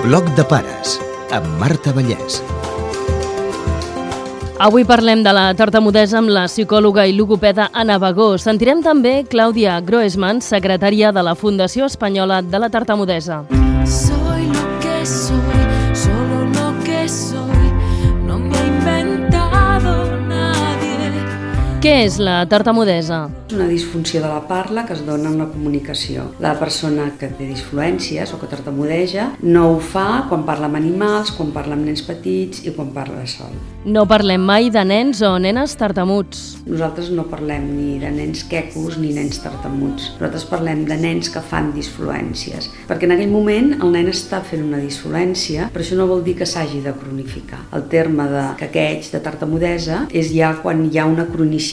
Bloc de pares, amb Marta Vallès. Avui parlem de la tartamudesa amb la psicòloga i logopeda Anna Bagó. Sentirem també Clàudia Groesman, secretària de la Fundació Espanyola de la Tartamudesa. Soy Què és la tartamudesa? És una disfunció de la parla que es dona en la comunicació. La persona que té disfluències o que tartamudeja no ho fa quan parla amb animals, quan parla amb nens petits i quan parla sol. No parlem mai de nens o nenes tartamuts. Nosaltres no parlem ni de nens quecos ni nens tartamuts. Nosaltres parlem de nens que fan disfluències. Perquè en aquell moment el nen està fent una disfluència, però això no vol dir que s'hagi de cronificar. El terme de caqueig, de tartamudesa, és ja quan hi ha una cronicitat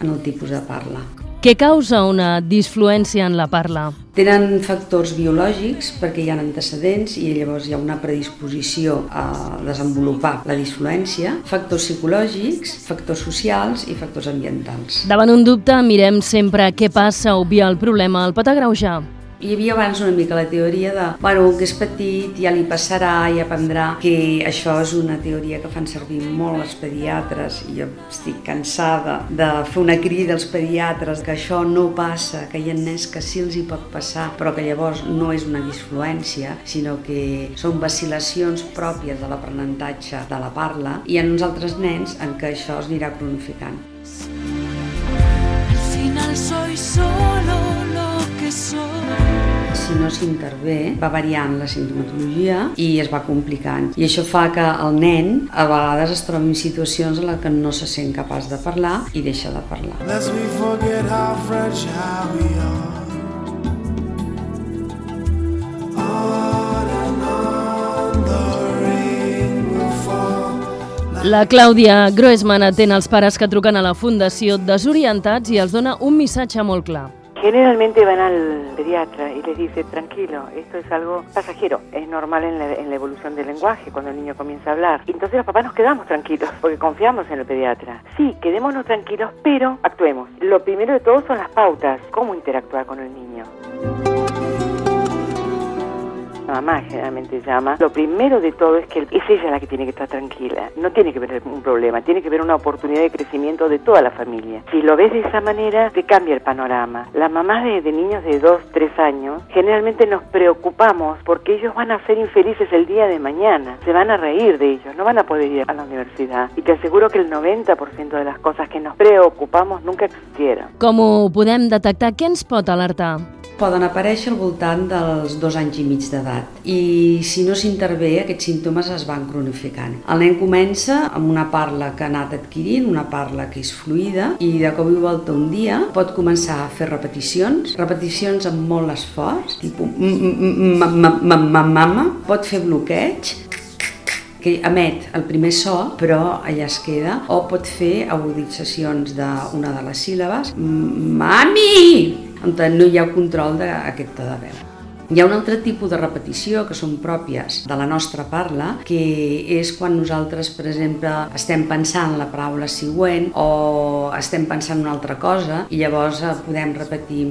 en el tipus de parla. Què causa una disfluència en la parla? Tenen factors biològics perquè hi ha antecedents i llavors hi ha una predisposició a desenvolupar la disfluència, factors psicològics, factors socials i factors ambientals. Davant un dubte, mirem sempre què passa, obviar el problema, el pot agreujar. Hi havia abans una mica la teoria de, bueno, que és petit, ja li passarà, ja aprendrà, que això és una teoria que fan servir molt els pediatres i jo estic cansada de fer una crida als pediatres que això no passa, que hi ha nens que sí els hi pot passar, però que llavors no és una disfluència, sinó que són vacil·lacions pròpies de l'aprenentatge de la parla i en uns altres nens en què això es anirà cronificant. Al final soy solo lo que soy. Si no s'intervé, va variant la sintomatologia i es va complicant. I això fa que el nen a vegades es trobi en situacions en les que no se sent capaç de parlar i deixa de parlar. Lest we forget how fragile we are. La Clàudia Groesman atén els pares que truquen a la Fundació desorientats i els dona un missatge molt clar. Generalmente van al pediatra y les dice, tranquilo, esto es algo pasajero, es normal en la, en la evolución del lenguaje cuando el niño comienza a hablar. Entonces los papás nos quedamos tranquilos porque confiamos en el pediatra. Sí, quedémonos tranquilos, pero actuemos. Lo primero de todo son las pautas, cómo interactuar con el niño. La mamá generalmente llama. Lo primero de todo es que es ella la que tiene que estar tranquila. No tiene que ver un problema, tiene que ver una oportunidad de crecimiento de toda la familia. Si lo ves de esa manera, te cambia el panorama. Las mamás de, niños de 2, 3 años, generalmente nos preocupamos porque ellos van a ser infelices el día de mañana. Se van a reír de ellos, no van a poder ir a la universidad. Y te aseguro que el 90% de las cosas que nos preocupamos nunca existieron. Com ho podem detectar? Què ens pot? Poden aparèixer al voltant dels dos anys i mig d'edat. I si no s'intervé aquests símptomes es van cronificant. El nen comença amb una parla que ha anat adquirint, una parla que és fluida i de cop i volta un dia pot començar a fer repeticions, repeticions amb molt esforç, tipus mama, pot fer bloqueig, que emet el primer so, però allà es queda, o pot fer aguditzacions d'una de les síl·labes, mami, on no hi ha control d'aquest to de veu. Hi ha un altre tipus de repetició que són pròpies de la nostra parla, que és quan nosaltres, per exemple, estem pensant la paraula següent o estem pensant una altra cosa i llavors eh, podem repetir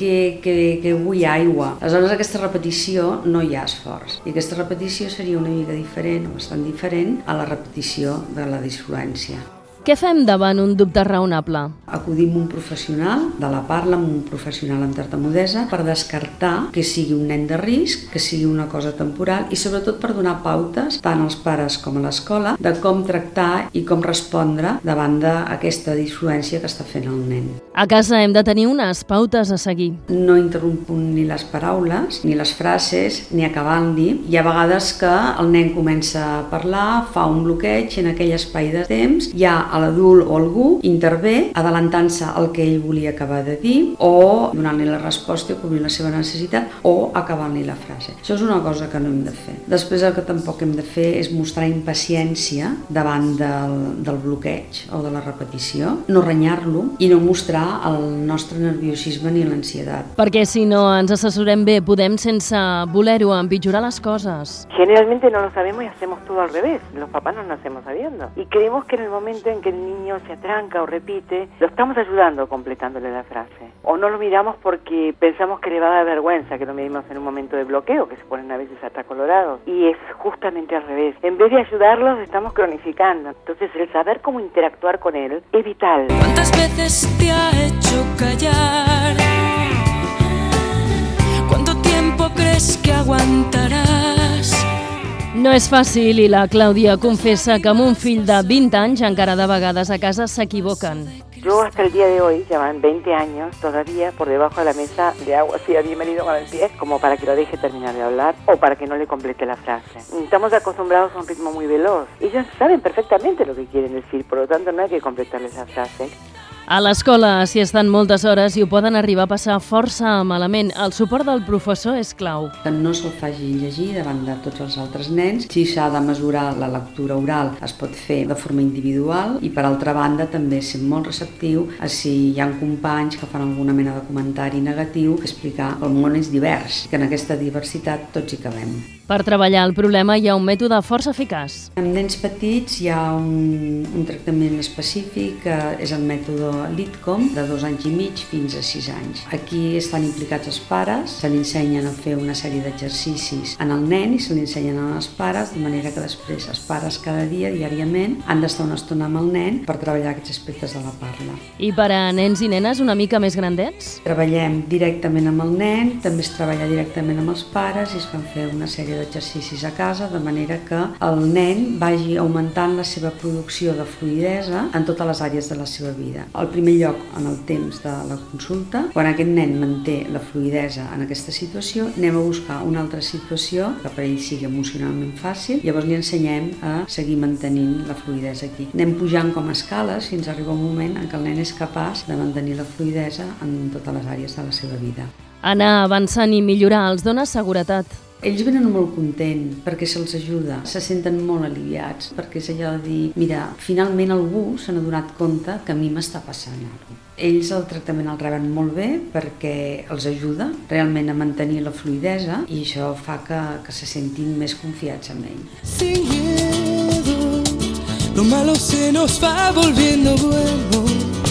que, que, que vull aigua. Aleshores aquesta repetició no hi ha esforç i aquesta repetició seria una mica diferent o bastant diferent a la repetició de la disfluència. Què fem davant un dubte raonable? Acudim un professional de la parla, amb un professional en tartamudesa, per descartar que sigui un nen de risc, que sigui una cosa temporal i sobretot per donar pautes, tant als pares com a l'escola, de com tractar i com respondre davant d'aquesta disfluència que està fent el nen. A casa hem de tenir unes pautes a seguir. No interrompo ni les paraules, ni les frases, ni acabant-li. Hi ha vegades que el nen comença a parlar, fa un bloqueig en aquell espai de temps hi ha a l'adult o algú intervé adelantant-se al que ell volia acabar de dir o donant-li la resposta i cobrint la seva necessitat o acabant-li la frase. Això és una cosa que no hem de fer. Després el que tampoc hem de fer és mostrar impaciència davant del, del bloqueig o de la repetició, no renyar-lo i no mostrar el nostre nerviosisme ni l'ansietat. Perquè si no ens assessorem bé, podem sense voler-ho empitjorar les coses. Generalmente no lo sabemos y hacemos todo al revés. Los papás no nacemos sabiendo. Y creemos que en el momento en que el niño se atranca o repite, lo estamos ayudando completándole la frase. O no lo miramos porque pensamos que le va a dar vergüenza que lo miremos en un momento de bloqueo, que se ponen a veces hasta colorados. Y es justamente al revés. En vez de ayudarlos, estamos cronificando. Entonces, el saber cómo interactuar con él es vital. ¿Cuántas veces te ha hecho callar? ¿Cuánto tiempo crees que aguantarás? No és fàcil i la Clàudia confessa que amb un fill de 20 anys encara de vegades a casa s'equivoquen. Yo hasta el día de hoy, ya van 20 años, todavía por debajo de la mesa le hago así a mi marido con el pie, como para que lo deje terminar de hablar o para que no le complete la frase. Estamos acostumbrados a un ritmo muy veloz. Ellos saben perfectamente lo que quieren decir, por lo tanto no hay que completarles la frase. A l'escola s'hi estan moltes hores i ho poden arribar a passar força malament. El suport del professor és clau. que no se'l faci llegir davant de tots els altres nens. Si s'ha de mesurar la lectura oral, es pot fer de forma individual i, per altra banda, també ser molt receptiu a si hi ha companys que fan alguna mena de comentari negatiu, explicar que el món és divers, que en aquesta diversitat tots hi cabem. Per treballar el problema hi ha un mètode força eficaç. Amb nens petits hi ha un, un tractament específic que és el mètode LITCOM de dos anys i mig fins a sis anys. Aquí estan implicats els pares, se li ensenyen a fer una sèrie d'exercicis en el nen i se li ensenyen als pares, de manera que després els pares cada dia, diàriament, han d'estar una estona amb el nen per treballar aquests aspectes de la parla. I per a nens i nenes una mica més grandets? Treballem directament amb el nen, també es treballa directament amb els pares i es fan fer una sèrie d'exercicis a casa de manera que el nen vagi augmentant la seva producció de fluidesa en totes les àrees de la seva vida. Al primer lloc, en el temps de la consulta, quan aquest nen manté la fluidesa en aquesta situació, anem a buscar una altra situació que per ell sigui emocionalment fàcil, llavors li ensenyem a seguir mantenint la fluidesa aquí. Anem pujant com a escales fins a arribar un moment en què el nen és capaç de mantenir la fluidesa en totes les àrees de la seva vida. Anar avançant i millorar els dona seguretat. Ells venen molt contents perquè se'ls ajuda, se senten molt aliviats, perquè és allò de dir, mira, finalment algú se n'ha donat compte que a mi m'està passant alguna cosa. Ells el tractament el reben molt bé perquè els ajuda realment a mantenir la fluidesa i això fa que, que se sentin més confiats en ell. Sin miedo, lo malo se nos va volviendo bueno.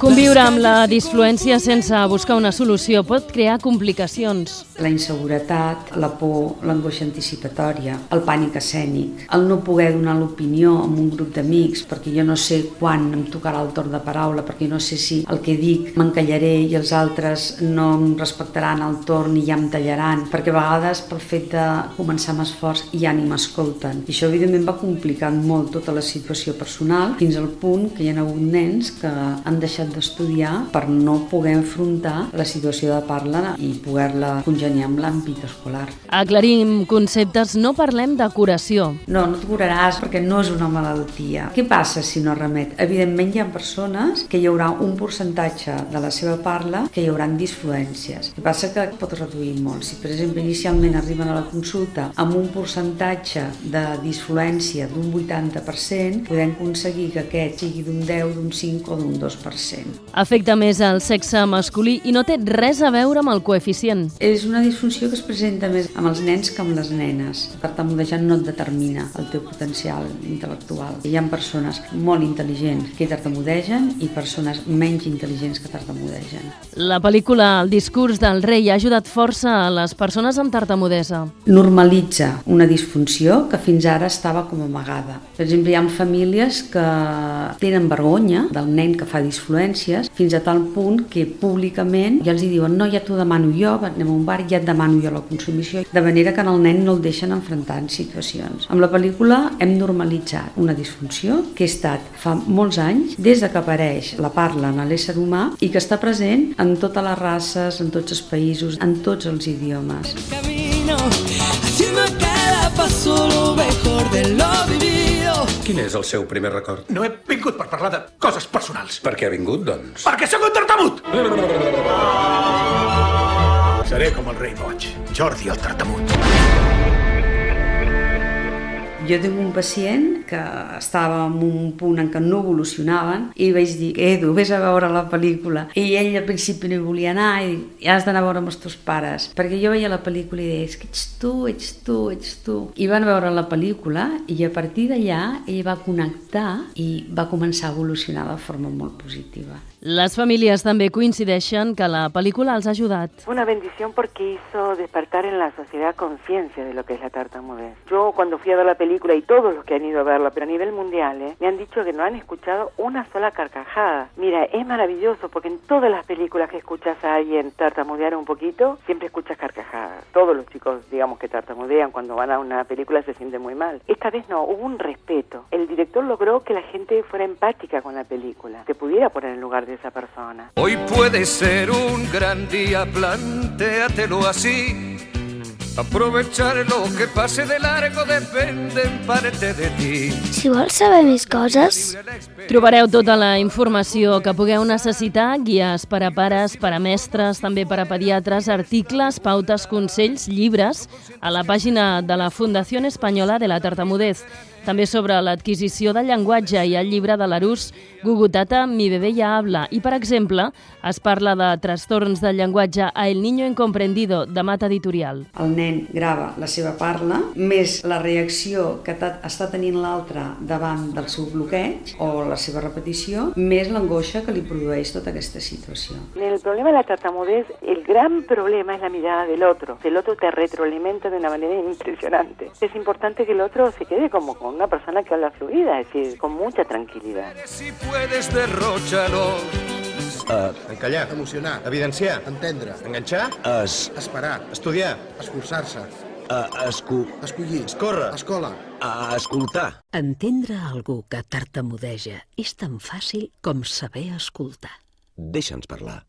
Conviure amb la disfluència sense buscar una solució pot crear complicacions. La inseguretat, la por, l'angoixa anticipatòria, el pànic escènic, el no poder donar l'opinió amb un grup d'amics perquè jo no sé quan em tocarà el torn de paraula, perquè no sé si el que dic m'encallaré i els altres no em respectaran el torn i ja em tallaran, perquè a vegades pel fet de començar amb esforç ja ni m'escolten. I això evidentment va complicant molt tota la situació personal fins al punt que hi ha hagut nens que han deixat d'estudiar per no poder enfrontar la situació de parla i poder-la congeniar amb l'àmbit escolar. Aclarim conceptes, no parlem de curació. No, no et curaràs perquè no és una malaltia. Què passa si no remet? Evidentment hi ha persones que hi haurà un percentatge de la seva parla que hi haurà disfluències. El que passa que pot reduir molt. Si, per exemple, inicialment arriben a la consulta amb un percentatge de disfluència d'un 80%, podem aconseguir que aquest sigui d'un 10, d'un 5 o d'un 2%. Afecta més el sexe masculí i no té res a veure amb el coeficient. És una disfunció que es presenta més amb els nens que amb les nenes. Per tartamudejar no et determina el teu potencial intel·lectual. Hi ha persones molt intel·ligents que tartamudegen i persones menys intel·ligents que tartamudegen. La pel·lícula El discurs del rei ha ajudat força a les persones amb tartamudesa. Normalitza una disfunció que fins ara estava com amagada. Per exemple, hi ha famílies que tenen vergonya del nen que fa disfluències fins a tal punt que públicament ja els hi diuen no, ja t'ho demano jo, anem a un bar, ja et demano jo la consumició, de manera que en el nen no el deixen enfrontar en situacions. Amb la pel·lícula hem normalitzat una disfunció que ha estat fa molts anys, des de que apareix la parla en l'ésser humà i que està present en totes les races, en tots els països, en tots els idiomes. Camino, haciendo a paso lo mejor de lo vivido. Quin és el seu primer record? No he vingut per parlar de coses personals. Per què ha vingut, doncs? Perquè sóc un tartamut! Seré com el rei boig, Jordi el tartamut. Jo tinc un pacient que estava en un punt en què no evolucionaven i vaig dir, Edu, vés a veure la pel·lícula. I ell al principi no hi volia anar i dic, has d'anar a veure amb els teus pares. Perquè jo veia la pel·lícula i deia, és que ets tu, ets tu, ets tu. I van veure la pel·lícula i a partir d'allà ell va connectar i va començar a evolucionar de forma molt positiva. Les famílies també coincideixen que la pel·lícula els ha ajudat. Una bendición porque hizo despertar en la sociedad conciencia de lo que es la tartamudez. Yo cuando fui a ver la película y todos los que han ido a verla, pero a nivel mundial, ¿eh? me han dicho que no han escuchado una sola carcajada. Mira, es maravilloso porque en todas las películas que escuchas a alguien tartamudear un poquito, siempre escuchas carcajadas. Todos los chicos, digamos, que tartamudean cuando van a una película se sienten muy mal. Esta vez no, hubo un respeto. El director logró que la gente fuera empática con la película, se pudiera poner en lugar de esa persona. Hoy puede ser un gran día, plantéatelo así. Aprovechar lo que pase de largo depende en parte de ti. Si vols saber més coses, Trobareu tota la informació que pugueu necessitar, guies per a pares, per a mestres, també per a pediatres, articles, pautes, consells, llibres, a la pàgina de la Fundació Espanyola de la Tartamudez. També sobre l'adquisició del llenguatge i el llibre de l'Arús, Gugutata, mi bebé ya habla. I, per exemple, es parla de trastorns del llenguatge a El niño incomprendido, de Mata Editorial. El nen grava la seva parla, més la reacció que està tenint l'altre davant del seu bloqueig o la seva repetició, més l'angoixa que li produeix tota aquesta situació. En el problema de la tartamudez, el gran problema es la mirada del otro. El otro te retroalimenta de una manera impresionante. Es importante que el otro se quede como con una persona que habla fluida, es decir, con mucha tranquilidad. Si puedes, derróchalo. Encallar. Emocionar. Evidenciar. Entendre. Enganxar. Es... Esperar. Estudiar. Esforçar-se. A, escu... Escollir. Escórrer. Escola. A escoltar. Entendre algú que tartamudeja és tan fàcil com saber escoltar. Deixa'ns parlar.